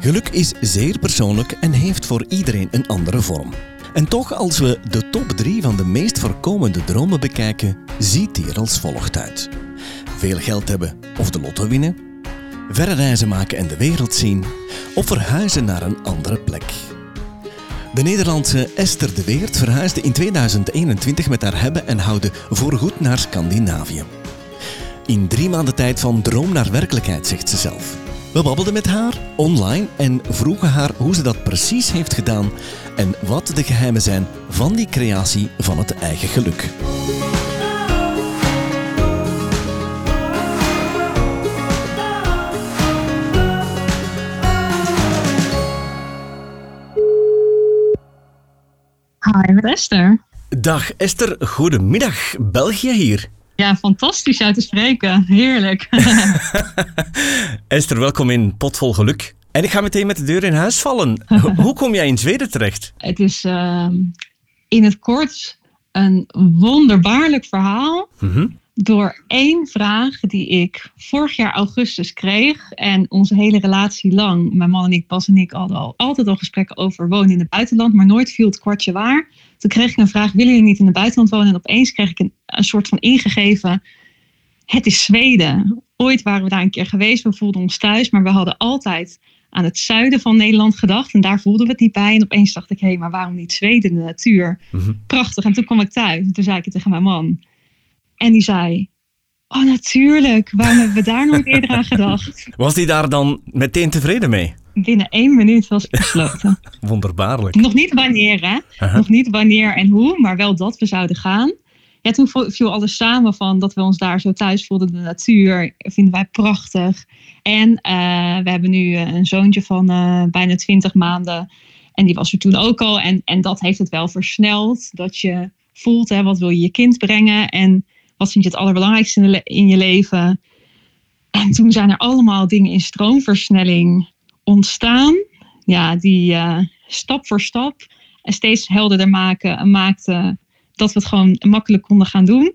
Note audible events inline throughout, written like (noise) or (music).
Geluk is zeer persoonlijk en heeft voor iedereen een andere vorm. En toch, als we de top 3 van de meest voorkomende dromen bekijken, ziet die er als volgt uit. Veel geld hebben of de lotto winnen, verre reizen maken en de wereld zien, of verhuizen naar een andere plek. De Nederlandse Esther de Weert verhuisde in 2021 met haar hebben en houden voorgoed naar Scandinavië. In drie maanden tijd van droom naar werkelijkheid, zegt ze zelf. We babbelden met haar online en vroegen haar hoe ze dat precies heeft gedaan en wat de geheimen zijn van die creatie van het eigen geluk. Hi, met Esther. Dag Esther, goedemiddag. België hier. Ja, fantastisch jou te spreken. Heerlijk. (laughs) Esther, welkom in Potvol Geluk. En ik ga meteen met de deur in huis vallen. Hoe kom jij in Zweden terecht? (laughs) Het is ehm, in het kort een wonderbaarlijk verhaal. Mhm. Door één vraag die ik vorig jaar augustus kreeg. En onze hele relatie lang, mijn man en ik, Bas en ik, hadden al, altijd al gesprekken over wonen in het buitenland. Maar nooit viel het kwartje waar. Toen kreeg ik een vraag, willen jullie niet in het buitenland wonen? En opeens kreeg ik een, een soort van ingegeven, het is Zweden. Ooit waren we daar een keer geweest, we voelden ons thuis. Maar we hadden altijd aan het zuiden van Nederland gedacht. En daar voelden we het niet bij. En opeens dacht ik, hé, maar waarom niet Zweden, de natuur? Mhm. Prachtig. En toen kwam ik thuis. En toen zei ik het tegen mijn man. En die zei, oh natuurlijk, waarom hebben we daar nooit eerder aan gedacht? (laughs) Was die daar dan meteen tevreden mee? Binnen één minuut was ik besloten. (laughs) Wonderbaarlijk. Nog niet wanneer, hè? Nog niet wanneer en hoe, maar wel dat we zouden gaan. Ja, toen viel alles samen van dat we ons daar zo thuis voelden. De natuur vinden wij prachtig. En eh, we hebben nu eh, een zoontje van eh, bijna 20 maanden. En die was er toen ook al. En, en dat heeft het wel versneld. Dat je voelt, hè, wat wil je je kind brengen? En wat vind je het allerbelangrijkste in, in je leven? En toen zijn er allemaal dingen in stroomversnelling ontstaan. Ja, die stap voor stap en steeds helderder maken maakte dat we het gewoon makkelijk konden gaan doen.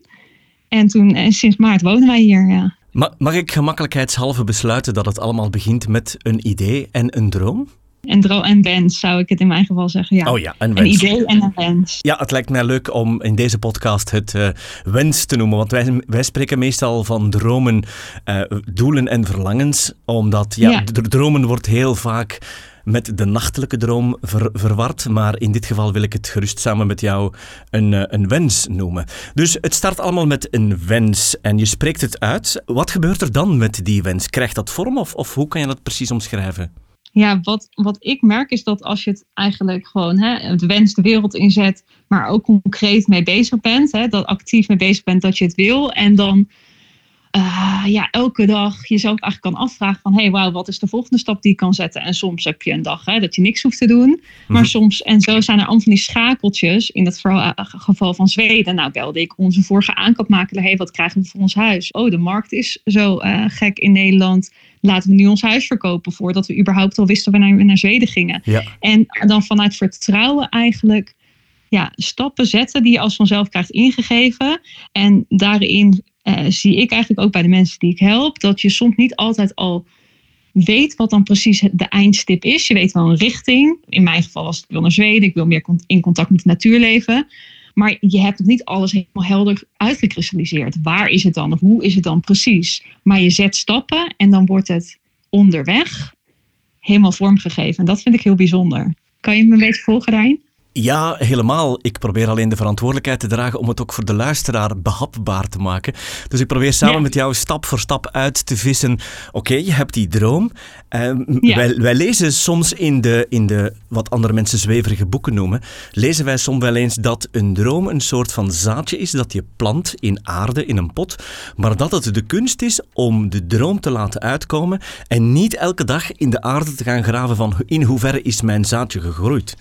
En toen, en sinds maart wonen wij hier. Ja. Ma- mag ik gemakkelijkheidshalve besluiten dat het allemaal begint met een idee en een droom? En, dro- en wens zou ik het in mijn geval zeggen. Ja. Oh ja, een een idee en een wens. Ja, het lijkt mij leuk om in deze podcast het eh, wens te noemen. Want wij, wij spreken meestal van dromen, eh, doelen en verlangens. Omdat ja, Ja. d- dromen wordt heel vaak met de nachtelijke droom ver- verward. Maar in dit geval wil ik het gerust samen met jou een, eh, een wens noemen. Dus het start allemaal met een wens en je spreekt het uit. Wat gebeurt er dan met die wens? Krijgt dat vorm of, of hoe kan je dat precies omschrijven? Ja, wat, wat ik merk is dat als je het eigenlijk gewoon hè, het wens de wereld inzet, maar ook concreet mee bezig bent, hè, dat actief mee bezig bent dat je het wil. En dan eh, ja, elke dag jezelf eigenlijk kan afvragen van, hé, hey, wauw, wat is de volgende stap die ik kan zetten? En soms heb je een dag hè, dat je niks hoeft te doen. Maar Mhm. soms, en zo zijn er allemaal van die schakeltjes. In het verhaal- eh, geval van Zweden, nou belde ik onze vorige aankoopmakelaar, hé, hey, wat krijgen we voor ons huis? Oh, de markt is zo eh, gek in Nederland. Laten we nu ons huis verkopen voordat we überhaupt al wisten wanneer we naar Zweden gingen. Ja. En dan vanuit vertrouwen eigenlijk ja, stappen zetten die je als vanzelf krijgt ingegeven. En daarin eh, zie ik eigenlijk ook bij de mensen die ik help, dat je soms niet altijd al weet wat dan precies de eindstip is. Je weet wel een richting. In mijn geval was ik wil naar Zweden, ik wil meer in contact met het natuurleven. Maar je hebt nog niet alles helemaal helder uitgekristalliseerd. Waar is het dan? Of hoe is het dan precies? Maar je zet stappen en dan wordt het onderweg helemaal vormgegeven. En dat vind ik heel bijzonder. Kan je me een beetje volgen daarin? Ja, helemaal. Ik probeer alleen de verantwoordelijkheid te dragen om het ook voor de luisteraar behapbaar te maken. Dus ik probeer samen Ja. met jou stap voor stap uit te vissen. Oké, je hebt die droom. Ja. wij, wij lezen soms in de, in de, wat andere mensen zweverige boeken noemen, lezen wij soms wel eens dat een droom een soort van zaadje is dat je plant in aarde, in een pot, maar dat het de kunst is om de droom te laten uitkomen en niet elke dag in de aarde te gaan graven van in hoeverre is mijn zaadje gegroeid.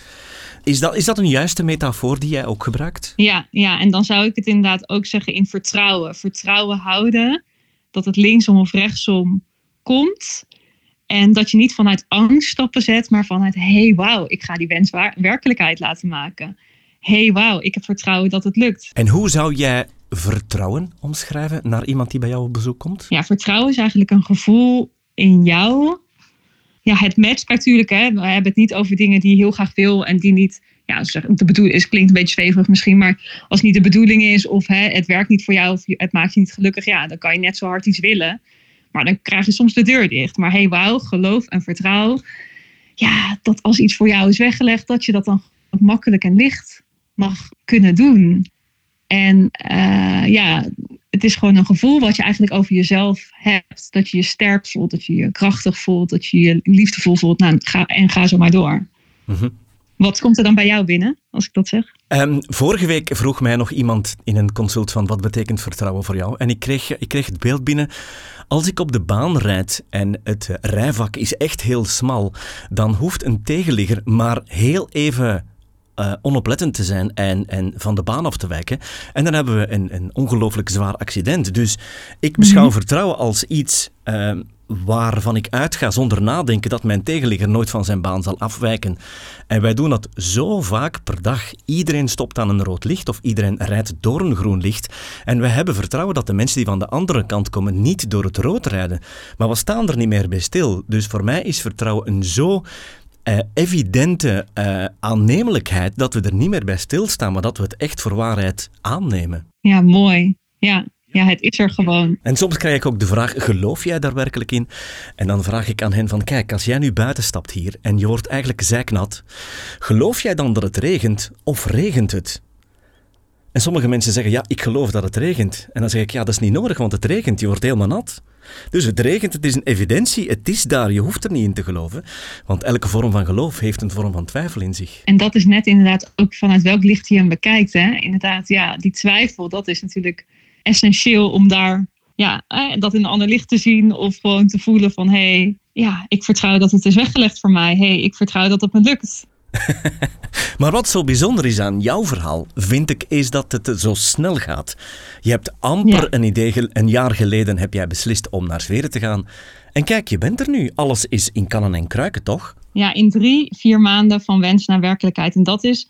Is dat, is dat een juiste metafoor die jij ook gebruikt? Ja, ja, en dan zou ik het inderdaad ook zeggen in vertrouwen. Vertrouwen houden dat het linksom of rechtsom komt. En dat je niet vanuit angst stappen zet, maar vanuit: hey, wauw, ik ga die wens waar- werkelijkheid laten maken. Hey, wauw, ik heb vertrouwen dat het lukt. En hoe zou jij vertrouwen omschrijven naar iemand die bij jou op bezoek komt? Ja, vertrouwen is eigenlijk een gevoel in jou ja, het matcht natuurlijk. Hè. We hebben het niet over dingen die je heel graag wil en die niet ja, de bedoeling is, klinkt een beetje zweverig misschien, maar als het niet de bedoeling is of hè, het werkt niet voor jou of het maakt je niet gelukkig, ja, dan kan je net zo hard iets willen. Maar dan krijg je soms de deur dicht. Maar hey, wauw, geloof en vertrouw. Ja, dat als iets voor jou is weggelegd, dat je dat dan makkelijk en licht mag kunnen doen. En uh, ja, het is gewoon een gevoel wat je eigenlijk over jezelf hebt. Dat je je sterk voelt, dat je je krachtig voelt, dat je je liefdevol voelt. Nou, ga, en ga zo maar door. Mm wat komt er dan bij jou binnen, als ik dat zeg? Um, vorige week vroeg mij nog iemand in een consult van wat betekent vertrouwen voor jou? En ik kreeg, ik kreeg het beeld binnen. Als ik op de baan rijd en het rijvak is echt heel smal, dan hoeft een tegenligger maar heel even uh, onoplettend te zijn en, en van de baan af te wijken. En dan hebben we een, een ongelooflijk zwaar accident. Dus ik beschouw mhm. vertrouwen als iets uh, waarvan ik uitga zonder nadenken dat mijn tegenligger nooit van zijn baan zal afwijken. En wij doen dat zo vaak per dag. Iedereen stopt aan een rood licht of iedereen rijdt door een groen licht. En we hebben vertrouwen dat de mensen die van de andere kant komen niet door het rood rijden. Maar we staan er niet meer bij stil. Dus voor mij is vertrouwen een zo uh, evidente uh, aannemelijkheid dat we er niet meer bij stilstaan, maar dat we het echt voor waarheid aannemen. Ja, mooi. Ja, ja, het is er gewoon. En soms krijg ik ook de vraag, geloof jij daar werkelijk in? En dan vraag ik aan hen van, kijk, als jij nu buiten stapt hier en je wordt eigenlijk zijknat, geloof jij dan dat het regent of regent het? En sommige mensen zeggen, ja, ik geloof dat het regent. En dan zeg ik, ja, dat is niet nodig, want het regent, je wordt helemaal nat. Dus het regent, het is een evidentie, het is daar, je hoeft er niet in te geloven. Want elke vorm van geloof heeft een vorm van twijfel in zich. En dat is net inderdaad ook vanuit welk licht je hem bekijkt. Hè? Inderdaad, ja, die twijfel, dat is natuurlijk essentieel om daar ja, dat in een ander licht te zien of gewoon te voelen van hé, hey, ja, ik vertrouw dat het is weggelegd voor mij. Hé, hey, ik vertrouw dat het me lukt. (laughs) maar wat zo bijzonder is aan jouw verhaal, vind ik, is dat het zo snel gaat. Je hebt amper een idee, een jaar geleden heb jij beslist om naar Zweden te gaan. En kijk, je bent er nu. Alles is in kannen en kruiken, toch? Ja, in drie, vier maanden van wens naar werkelijkheid. En dat is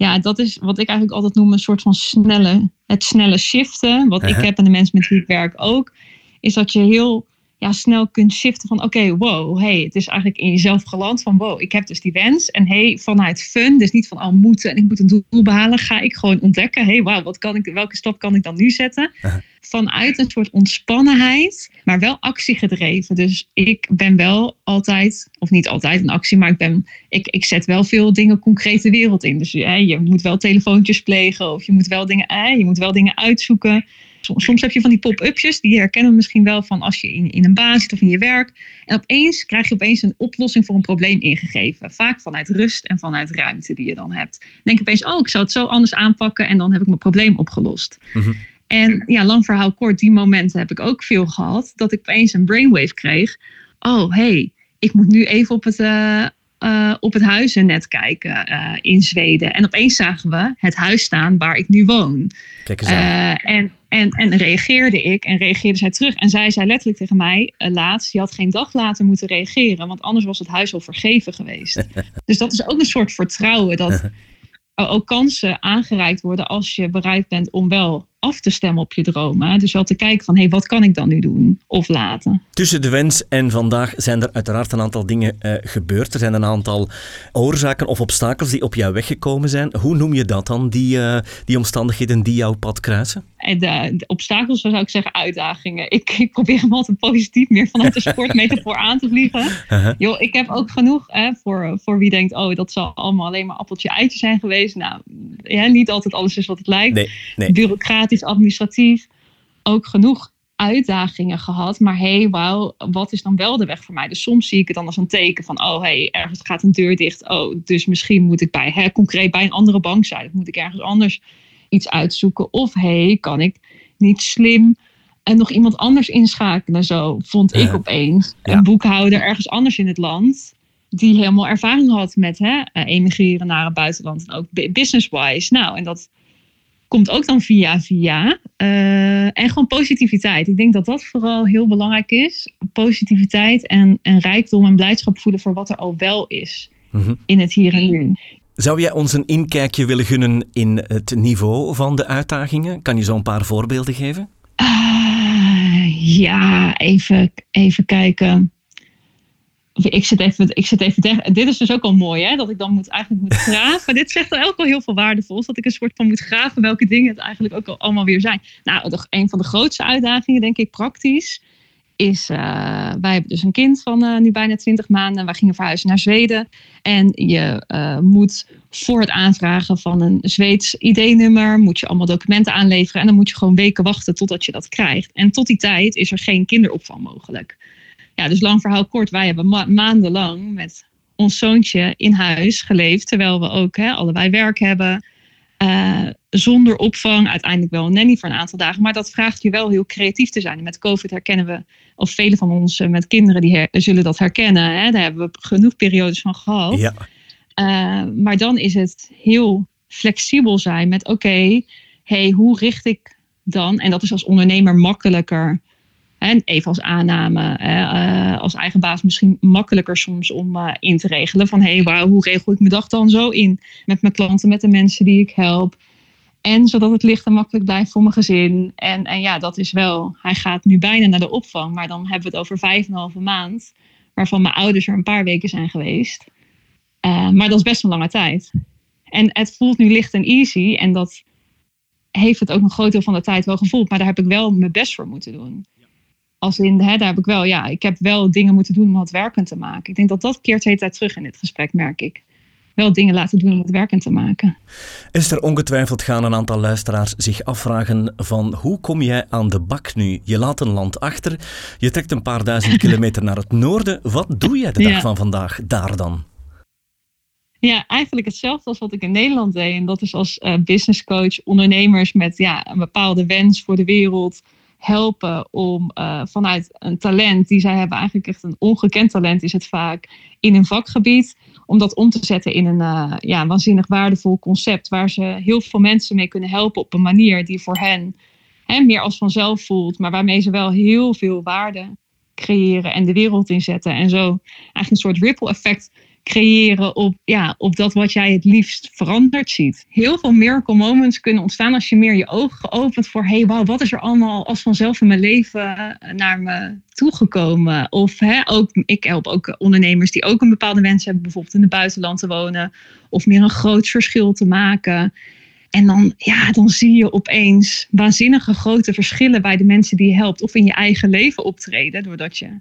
ja, dat is wat ik eigenlijk altijd noem een soort van snelle, het snelle shiften. Wat ik heb en de mensen met wie ik werk ook. Is dat je heel ja, snel kunt shiften van oké, wow, hey, het is eigenlijk in jezelf geland van wow, ik heb dus die wens. En hey, vanuit fun, dus niet van al oh, moeten en ik moet een doel behalen, ga ik gewoon ontdekken, hey, wow, wat kan ik, welke stap kan ik dan nu zetten? Vanuit een soort ontspannenheid, maar wel actiegedreven. Dus ik ben wel altijd, of niet altijd een actie, maar ik, ben, ik, ik zet wel veel dingen concreet de wereld in. Dus je moet wel telefoontjes plegen of je moet wel dingen, je moet wel dingen uitzoeken. Soms heb je van die pop-upjes, die herkennen we misschien wel van als je in, in een baan zit of in je werk. En opeens krijg je opeens een oplossing voor een probleem ingegeven. Vaak vanuit rust en vanuit ruimte die je dan hebt. Denk opeens, oh, ik zou het zo anders aanpakken en dan heb ik mijn probleem opgelost. Mhm. En ja, lang verhaal kort, die momenten heb ik ook veel gehad. Dat ik opeens een brainwave kreeg. Oh, hey, ik moet nu even op het, uh, uh, op het huizennet kijken uh, in Zweden. En opeens zagen we het huis staan waar ik nu woon. Kijk eens aan. en en, en reageerde ik en reageerde zij terug. En zij zei letterlijk tegen mij laatst, je had geen dag later moeten reageren, want anders was het huis al vergeven geweest. (laughs) dus dat is ook een soort vertrouwen dat (laughs) ook kansen aangereikt worden als je bereid bent om wel af te stemmen op je dromen. Dus wel te kijken van, hé, hey, wat kan ik dan nu doen of laten? Tussen de wens en vandaag zijn er uiteraard een aantal dingen uh, gebeurd. Er zijn een aantal oorzaken of obstakels die op jou weggekomen zijn. Hoe noem je dat dan, die, uh, die omstandigheden die jouw pad kruisen? En de, de, obstakels zou ik zeggen uitdagingen. Ik, ik probeer hem altijd positief meer vanuit de sportmetafoor aan te vliegen. Uh-huh. Joh, ik heb ook genoeg hè, voor, voor wie denkt, oh, dat zal allemaal alleen maar appeltje eitje zijn geweest. Nou, ja, niet altijd alles is wat het lijkt. Nee, nee. Bureaucratisch, administratief. Ook genoeg uitdagingen gehad. Maar hey, wauw, wat is dan wel de weg voor mij? Dus soms zie ik het dan als een teken van, oh hey, ergens gaat een deur dicht. Oh, dus misschien moet ik bij, hè, concreet bij een andere bank zijn. Of moet ik ergens anders iets uitzoeken. Of hey, kan ik niet slim en nog iemand anders inschakelen? Zo vond ik opeens een boekhouder ergens anders in het land. Die helemaal ervaring had met hè, eh, emigreren naar het buitenland. En ook business-wise. Nou, en dat komt ook dan via via. Uh, en gewoon positiviteit. Ik denk dat dat vooral heel belangrijk is. Positiviteit en, en rijkdom en blijdschap voelen voor wat er al wel is. Mhm. In het hier en nu. Zou jij ons een inkijkje willen gunnen in het niveau van de uitdagingen? Kan je zo een paar voorbeelden geven? Uh, ja, even, even kijken. Ik zit even, ik zit even. Dit is dus ook al mooi, hè? Dat ik dan moet, eigenlijk moet graven. dit zegt er ook al heel veel waardevols. Dat ik een soort van moet graven welke dingen het eigenlijk ook al allemaal weer zijn. Nou, een van de grootste uitdagingen, denk ik, praktisch, is. Uh, wij hebben dus een kind van uh, nu bijna 20 maanden. Wij gingen verhuizen naar Zweden. En je uh, moet voor het aanvragen van een Zweeds ID-nummer. moet je allemaal documenten aanleveren. En dan moet je gewoon weken wachten totdat je dat krijgt. En tot die tijd is er geen kinderopvang mogelijk ja, dus lang verhaal kort, wij hebben ma maandenlang met ons zoontje in huis geleefd. Terwijl we ook hè, allebei werk hebben. Uh, zonder opvang, uiteindelijk wel een nanny voor een aantal dagen. Maar dat vraagt je wel heel creatief te zijn. En met COVID herkennen we, of vele van ons met kinderen die zullen dat herkennen. Hè? Daar hebben we genoeg periodes van gehad. Ja. Uh, maar dan is het heel flexibel zijn met oké, hey, hoe richt ik dan? En dat is als ondernemer makkelijker en even als aanname, uh, als eigen baas misschien makkelijker soms om uh, in te regelen. Van hé, hey, hoe regel ik mijn dag dan zo in met mijn klanten, met de mensen die ik help. En zodat het licht en makkelijk blijft voor mijn gezin. En, en ja, dat is wel, hij gaat nu bijna naar de opvang. Maar dan hebben we het over vijf en een halve maand. Waarvan mijn ouders er een paar weken zijn geweest. maar dat is best een lange tijd. En het voelt nu licht en easy. En dat heeft het ook een groot deel van de tijd wel gevoeld. Maar daar heb ik wel mijn best voor moeten doen. Als in, hè, daar heb ik wel, ja, ik heb wel dingen moeten doen om het werkend te maken. Ik denk dat dat keert de hele tijd terug in dit gesprek, merk ik. Wel dingen laten doen om het werkend te maken. Is er ongetwijfeld gaan een aantal luisteraars zich afvragen van hoe kom jij aan de bak nu? Je laat een land achter, je trekt een paar duizend (laughs) kilometer naar het noorden. Wat doe jij de dag van vandaag daar dan? Ja, eigenlijk hetzelfde als wat ik in Nederland deed. En dat is als uh, business coach ondernemers met ja, een bepaalde wens voor de wereld helpen om uh, vanuit een talent die zij hebben, eigenlijk echt een ongekend talent is het vaak, in een vakgebied, om dat om te zetten in een uh, ja, waanzinnig waardevol concept waar ze heel veel mensen mee kunnen helpen op een manier die voor hen hè, meer als vanzelf voelt, maar waarmee ze wel heel veel waarde creëren en de wereld inzetten. En zo eigenlijk een soort ripple effect creëren op, ja, op dat wat jij het liefst veranderd ziet. Heel veel miracle moments kunnen ontstaan als je meer je ogen geopend voor hey, wow, wat is er allemaal als vanzelf in mijn leven naar me toegekomen? Of hè, ook, ik help ook ondernemers die ook een bepaalde wens hebben, bijvoorbeeld in het buitenland te wonen, of meer een groot verschil te maken. En dan, ja, dan zie je opeens waanzinnige grote verschillen bij de mensen die je helpt, of in je eigen leven optreden, doordat je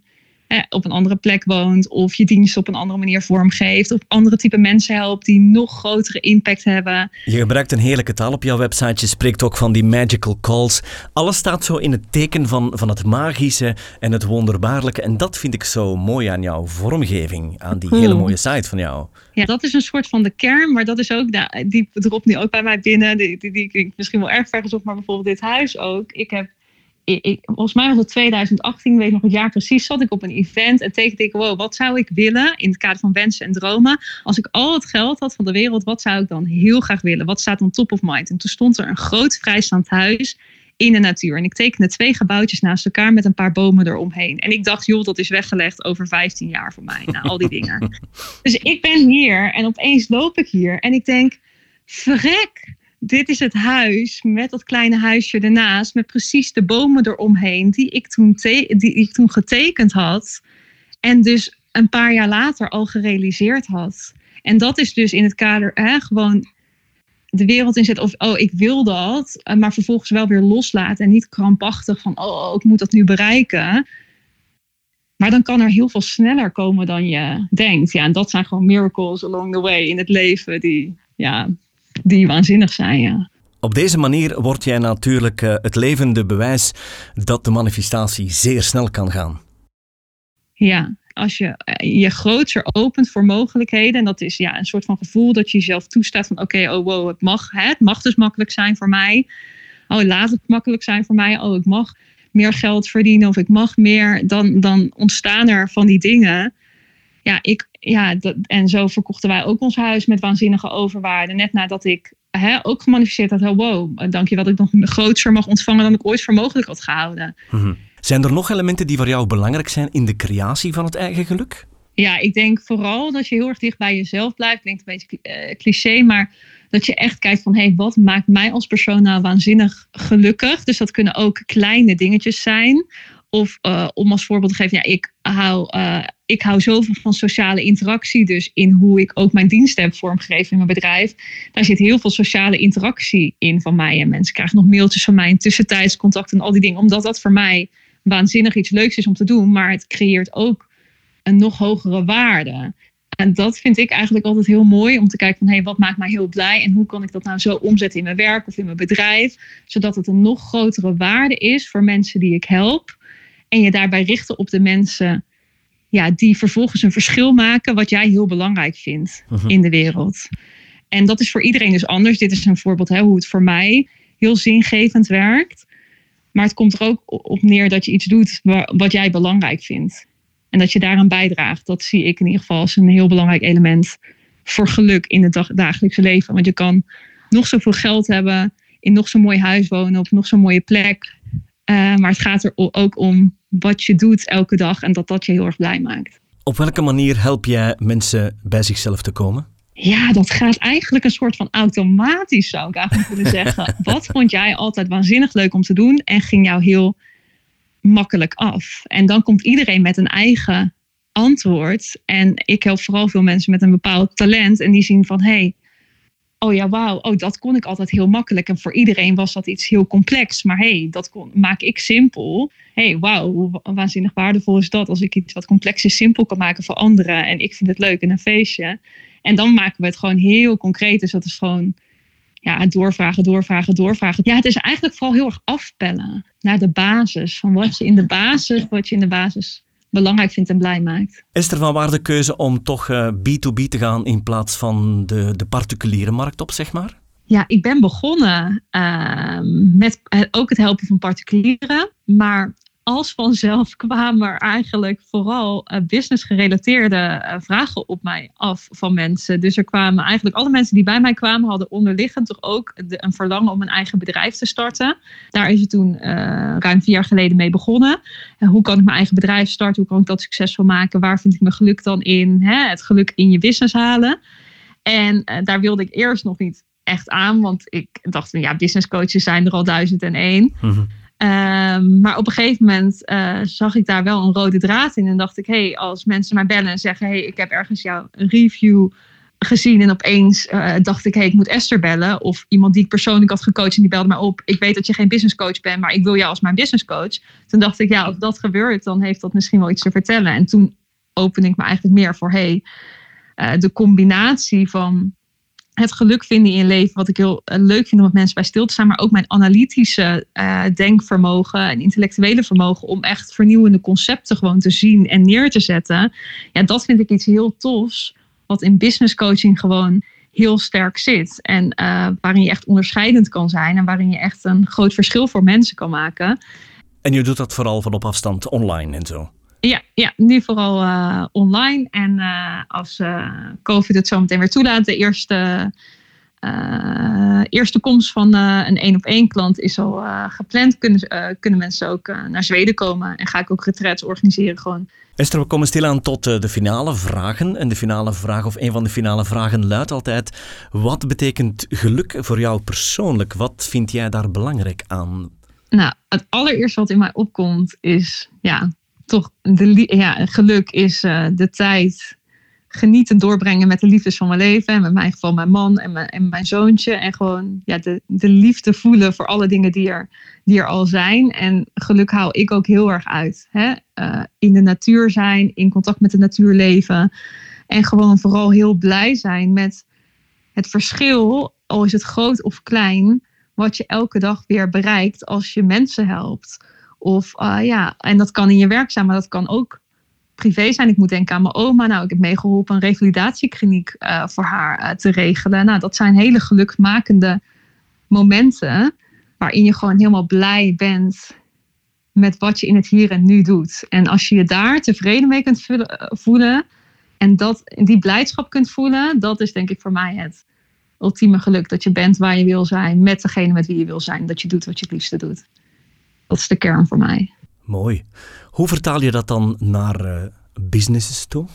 op een andere plek woont of je dienst op een andere manier vormgeeft of andere type mensen helpt die nog grotere impact hebben. Je gebruikt een heerlijke taal op jouw website. Je spreekt ook van die magical calls. Alles staat zo in het teken van, van het magische en het wonderbaarlijke. En dat vind ik zo mooi aan jouw vormgeving, aan die hele mooie site van jou. Ja, dat is een soort van de kern, maar dat is ook, nou, die dropt nu ook bij mij binnen. Die, die, die ik misschien wel erg ver maar bijvoorbeeld dit huis ook. Ik heb ik, volgens mij was het 2018, weet nog het jaar precies, zat ik op een event en tekende ik, wow, wat zou ik willen in het kader van wensen en dromen? Als ik al het geld had van de wereld, wat zou ik dan heel graag willen? Wat staat dan top of mind? En toen stond er een groot vrijstaand huis in de natuur. En ik tekende twee gebouwtjes naast elkaar met een paar bomen eromheen. En ik dacht, joh, dat is weggelegd over 15 jaar voor mij. Nou, al die dingen. (laughs) Dus ik ben hier en opeens loop ik hier en ik denk, verrek, dit is het huis met dat kleine huisje ernaast, met precies de bomen eromheen, die ik toen, die ik toen getekend had. En dus een paar jaar later al gerealiseerd had. En dat is dus in het kader hè, gewoon de wereld inzet of oh, ik wil dat, eh, maar vervolgens wel weer loslaten en niet krampachtig van oh, ik moet dat nu bereiken. Maar dan kan er heel veel sneller komen dan je denkt. Ja, en dat zijn gewoon miracles along the way in het leven die, ja, die waanzinnig zijn, ja. Op deze manier word jij natuurlijk uh, het levende bewijs dat de manifestatie zeer snel kan gaan. Ja, als je eh, je groter opent voor mogelijkheden. En dat is ja, een soort van gevoel dat je jezelf toestaat van oké, oh wow, het mag. Hè, het mag dus makkelijk zijn voor mij. Oh, laat het makkelijk zijn voor mij. Oh, ik mag meer geld verdienen of ik mag meer. Dan, dan ontstaan er van die dingen. Ja, ik, ja, dat, en zo verkochten wij ook ons huis met waanzinnige overwaarde. Net nadat ik hè, ook gemanifesteerd had, wow, dank je dat ik nog groter mag ontvangen dan ik ooit voor mogelijk had gehouden. Mhm. Zijn er nog elementen die voor jou belangrijk zijn in de creatie van het eigen geluk? Ja, ik denk vooral dat je heel erg dicht bij jezelf blijft. Klinkt een beetje uh, cliché, maar dat je echt kijkt van, hé, hey, wat maakt mij als persoon nou waanzinnig gelukkig? Dus dat kunnen ook kleine dingetjes zijn. Of uh, om als voorbeeld te geven, ja, ik hou uh, ik hou zoveel van sociale interactie. Dus in hoe ik ook mijn diensten heb vormgegeven in mijn bedrijf. Daar zit heel veel sociale interactie in van mij. En mensen krijgen nog mailtjes van mij, tussentijds contact en al die dingen. Omdat dat voor mij waanzinnig iets leuks is om te doen. Maar het creëert ook een nog hogere waarde. En dat vind ik eigenlijk altijd heel mooi om te kijken van hé, hey, wat maakt mij heel blij en hoe kan ik dat nou zo omzetten in mijn werk of in mijn bedrijf, zodat het een nog grotere waarde is voor mensen die ik help. En je daarbij richten op de mensen ja, die vervolgens een verschil maken wat jij heel belangrijk vindt mhm. in de wereld. En dat is voor iedereen dus anders. Dit is een voorbeeld hè, hoe het voor mij heel zingevend werkt. Maar het komt er ook op neer dat je iets doet wat jij belangrijk vindt. En dat je daaraan bijdraagt. Dat zie ik in ieder geval als een heel belangrijk element voor geluk in het dagelijkse leven. Want je kan nog zoveel geld hebben, in nog zo'n mooi huis wonen, op nog zo'n mooie plek. Uh, maar het gaat er ook om wat je doet elke dag en dat dat je heel erg blij maakt. Op welke manier help jij mensen bij zichzelf te komen? Ja, dat gaat eigenlijk een soort van automatisch, zou ik eigenlijk willen (laughs) zeggen. Wat vond jij altijd waanzinnig leuk om te doen en ging jou heel makkelijk af? En dan komt iedereen met een eigen antwoord. En ik help vooral veel mensen met een bepaald talent en die zien van hé, hey, oh ja, wauw, oh, dat kon ik altijd heel makkelijk. En voor iedereen was dat iets heel complex. Maar hey, dat kon, maak ik simpel. hey, wauw, hoe waanzinnig waardevol is dat als ik iets wat complex is simpel kan maken voor anderen. En ik vind het leuk in een feestje. En dan maken we het gewoon heel concreet. Dus dat is gewoon ja, doorvragen, doorvragen, doorvragen. Ja, het is eigenlijk vooral heel erg afpellen naar de basis. Van wat je in de basis, wat je in de basis belangrijk vindt en blij maakt. Is er van waar de keuze om toch B2B eh, te gaan in plaats van de, de particuliere markt op, zeg maar? Ja, ik ben begonnen uh, met ook het helpen van particulieren. Maar als vanzelf kwamen er eigenlijk vooral uh, business gerelateerde uh, vragen op mij af van mensen. Dus er kwamen eigenlijk alle mensen die bij mij kwamen, hadden onderliggend toch ook een verlangen om een eigen bedrijf te starten. Daar is het toen uh, ruim vier jaar geleden mee begonnen. hoe kan ik mijn eigen bedrijf starten? Hoe kan ik dat succesvol maken? Waar vind ik mijn geluk dan in? Hè? Het geluk in je business halen. En daar wilde ik eerst nog niet echt aan, want ik dacht, ja, business coaches zijn er al duizend en één. Mm Ehm, maar op een gegeven moment uh, zag ik daar wel een rode draad in. En dacht ik, hey, als mensen mij bellen en zeggen: hey, ik heb ergens jouw review gezien. En opeens uh, dacht ik: hey, ik moet Esther bellen. Of iemand die ik persoonlijk had gecoacht en die belde mij op. Ik weet dat je geen business coach bent, maar ik wil jou als mijn business coach. Toen dacht ik: ja, als dat gebeurt, dan heeft dat misschien wel iets te vertellen. En toen opende ik me eigenlijk meer voor: hey, uh, de combinatie van het geluk vinden in leven, wat ik heel eh, leuk vind om met mensen bij stil te staan, maar ook mijn analytische uh, denkvermogen en intellectuele vermogen om echt vernieuwende concepten gewoon te zien en neer te zetten. Ja, dat vind ik iets heel tofs, wat in business coaching gewoon heel sterk zit. En uh, waarin je echt onderscheidend kan zijn en waarin je echt een groot verschil voor mensen kan maken. En je doet dat vooral van op afstand online en zo? Ja, ja nu vooral uh, online. En uh, als uh, COVID het zo meteen weer toelaat, de eerste, eerste komst van een één op één klant is al gepland. Kunnen, kunnen mensen ook naar Zweden komen en ga ik ook retreats organiseren gewoon. Esther, we komen stilaan tot de finale vragen. En de finale vraag, of een van de finale vragen, luidt altijd: wat betekent geluk voor jou persoonlijk? Wat vind jij daar belangrijk aan? Nou, het allereerste wat in mij opkomt is ja, toch de, ja, geluk is uh, de tijd genieten doorbrengen met de liefdes van mijn leven. En met mijn geval mijn man en mijn, en mijn zoontje. En gewoon ja, de, de liefde voelen voor alle dingen die er, die er al zijn. En geluk haal ik ook heel erg uit. Hè? Uh, in de natuur zijn, in contact met de natuur leven. En gewoon vooral heel blij zijn met het verschil, al is het groot of klein, wat je elke dag weer bereikt als je mensen helpt. Of uh, ja, en dat kan in je werk zijn, maar dat kan ook privé zijn. Ik moet denken aan mijn oma. Nou, ik heb meegeholpen een revalidatiekliniek uh, voor haar uh, te regelen. Nou, dat zijn hele gelukmakende momenten waarin je gewoon helemaal blij bent met wat je in het hier en nu doet. En als je je daar tevreden mee kunt voelen en dat, die blijdschap kunt voelen, dat is denk ik voor mij het ultieme geluk. Dat je bent waar je wil zijn, met degene met wie je wil zijn. Dat je doet wat je het liefste doet. Dat is de kern voor mij. Mooi. Hoe vertaal je dat dan naar uh, businesses toe?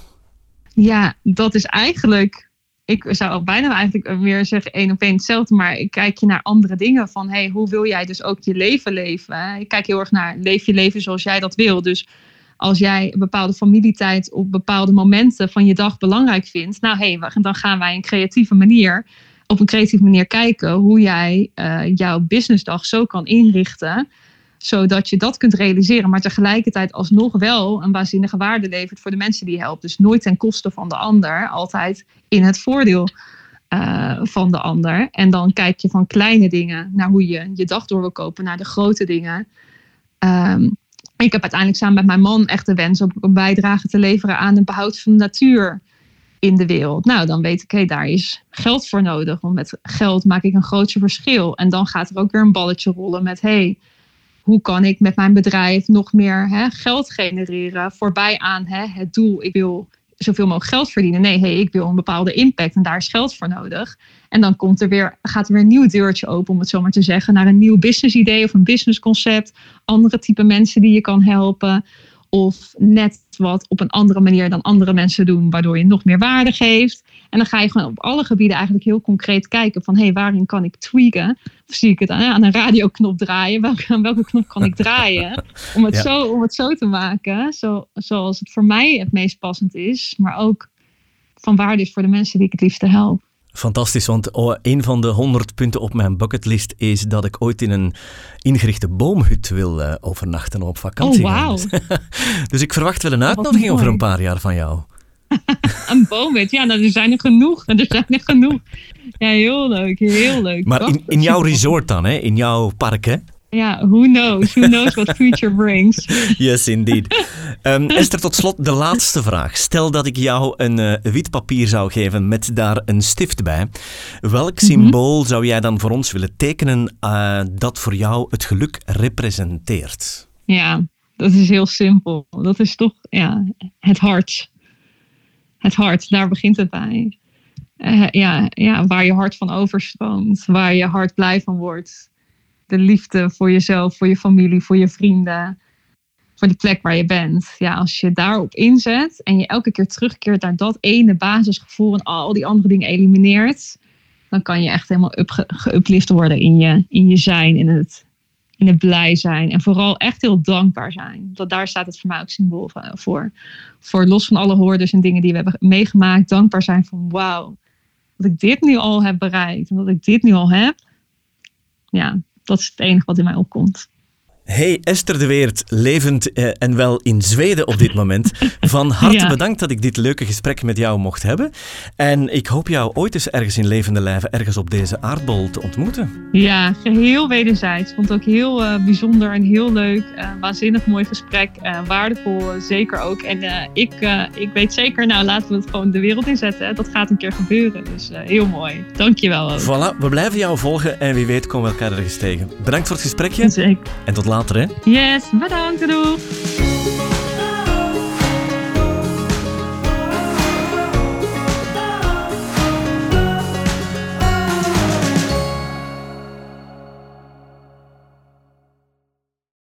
Ja, dat is eigenlijk. Ik zou bijna eigenlijk weer zeggen één op één hetzelfde, maar ik kijk je naar andere dingen van hey, hoe wil jij dus ook je leven leven? Ik kijk heel erg naar leef je leven zoals jij dat wil. Dus als jij een bepaalde familietijd op bepaalde momenten van je dag belangrijk vindt, nou hé, hey, dan gaan wij een creatieve manier, op een creatieve manier kijken hoe jij uh, jouw businessdag zo kan inrichten, zodat je dat kunt realiseren, maar tegelijkertijd alsnog wel een waanzinnige waarde levert voor de mensen die je helpt. Dus nooit ten koste van de ander, altijd in het voordeel. Uh, van de ander. En dan kijk je van kleine dingen naar hoe je je dag door wil kopen, naar de grote dingen. Um, ik heb uiteindelijk samen met mijn man echt de wens om een bijdrage te leveren aan het behoud van de natuur in de wereld. Nou, dan weet ik, hé, daar is geld voor nodig. Want met geld maak ik een grootste verschil. En dan gaat er ook weer een balletje rollen met, hé, hey, hoe kan ik met mijn bedrijf nog meer hè, geld genereren voorbij aan hè, het doel, ik wil zoveel mogelijk geld verdienen. Nee, ik wil een bepaalde impact en daar is geld voor nodig. En dan komt er weer, gaat er weer een nieuw deurtje open, om het zo maar te zeggen, naar een nieuw business idee of een businessconcept. Andere type mensen die je kan helpen. Of net wat op een andere manier dan andere mensen doen, waardoor je nog meer waarde geeft. En dan ga je gewoon op alle gebieden eigenlijk heel concreet kijken van hé, hey, waarin kan ik tweaken? Of zie ik het aan, aan een radioknop draaien? Welke, aan welke knop kan ik draaien? (laughs) Om het, zo, om het zo te maken, zo, zoals het voor mij het meest passend is, maar ook van waarde is voor de mensen die ik het liefste help. Fantastisch, want oh, een van de honderd punten op mijn bucketlist is dat ik ooit in een ingerichte boomhut wil uh, overnachten op vakantie. Oh, wow. (laughs) dus ik verwacht wel een uitnodiging over een paar jaar van jou. (laughs) een boomhut, ja, nou, er zijn er genoeg. Er zijn er genoeg. Ja, heel leuk, heel leuk. Maar in, in jouw resort dan, hè? in jouw park, hè? Ja, who knows? Who knows what future brings? (laughs) Yes, indeed. Um, Esther, tot slot de laatste vraag. Stel dat ik jou een uh, wit papier zou geven met daar een stift bij. Welk mhm. symbool zou jij dan voor ons willen tekenen uh, dat voor jou het geluk representeert? Ja, dat is heel simpel. Dat is toch ja, het hart. Het hart, daar begint het bij. Uh, ja, ja, waar je hart van overstroomt, waar je hart blij van wordt de liefde voor jezelf, voor je familie, voor je vrienden, voor de plek waar je bent. Ja, als je daarop inzet en je elke keer terugkeert naar dat ene basisgevoel en al die andere dingen elimineert, dan kan je echt helemaal up, geuplift worden in je, in je zijn, in het, in het blij zijn. En vooral echt heel dankbaar zijn. Dat, daar staat het voor mij ook symbool voor. Voor los van alle hoorders en dingen die we hebben meegemaakt, dankbaar zijn van wauw, dat ik dit nu al heb bereikt en dat ik dit nu al heb. Ja, dat is het enige wat in mij opkomt. Hey Esther de Weert, levend eh, en wel in Zweden op dit moment. (laughs) Van harte bedankt dat ik dit leuke gesprek met jou mocht hebben. En ik hoop jou ooit eens ergens in levende lijven ergens op deze aardbol te ontmoeten. Ja, geheel wederzijds. Vond het ook heel uh, bijzonder en heel leuk. Uh, waanzinnig mooi gesprek. Uh, waardevol zeker ook. En ik, ik weet zeker, nou laten we het gewoon de wereld inzetten. Dat gaat een keer gebeuren. Dus heel mooi. Dankjewel ook. Voilà, we blijven jou volgen en wie weet komen we elkaar ergens tegen. Bedankt voor het gesprekje. Zeker. En tot later, hè? Yes, bedankt. Doei.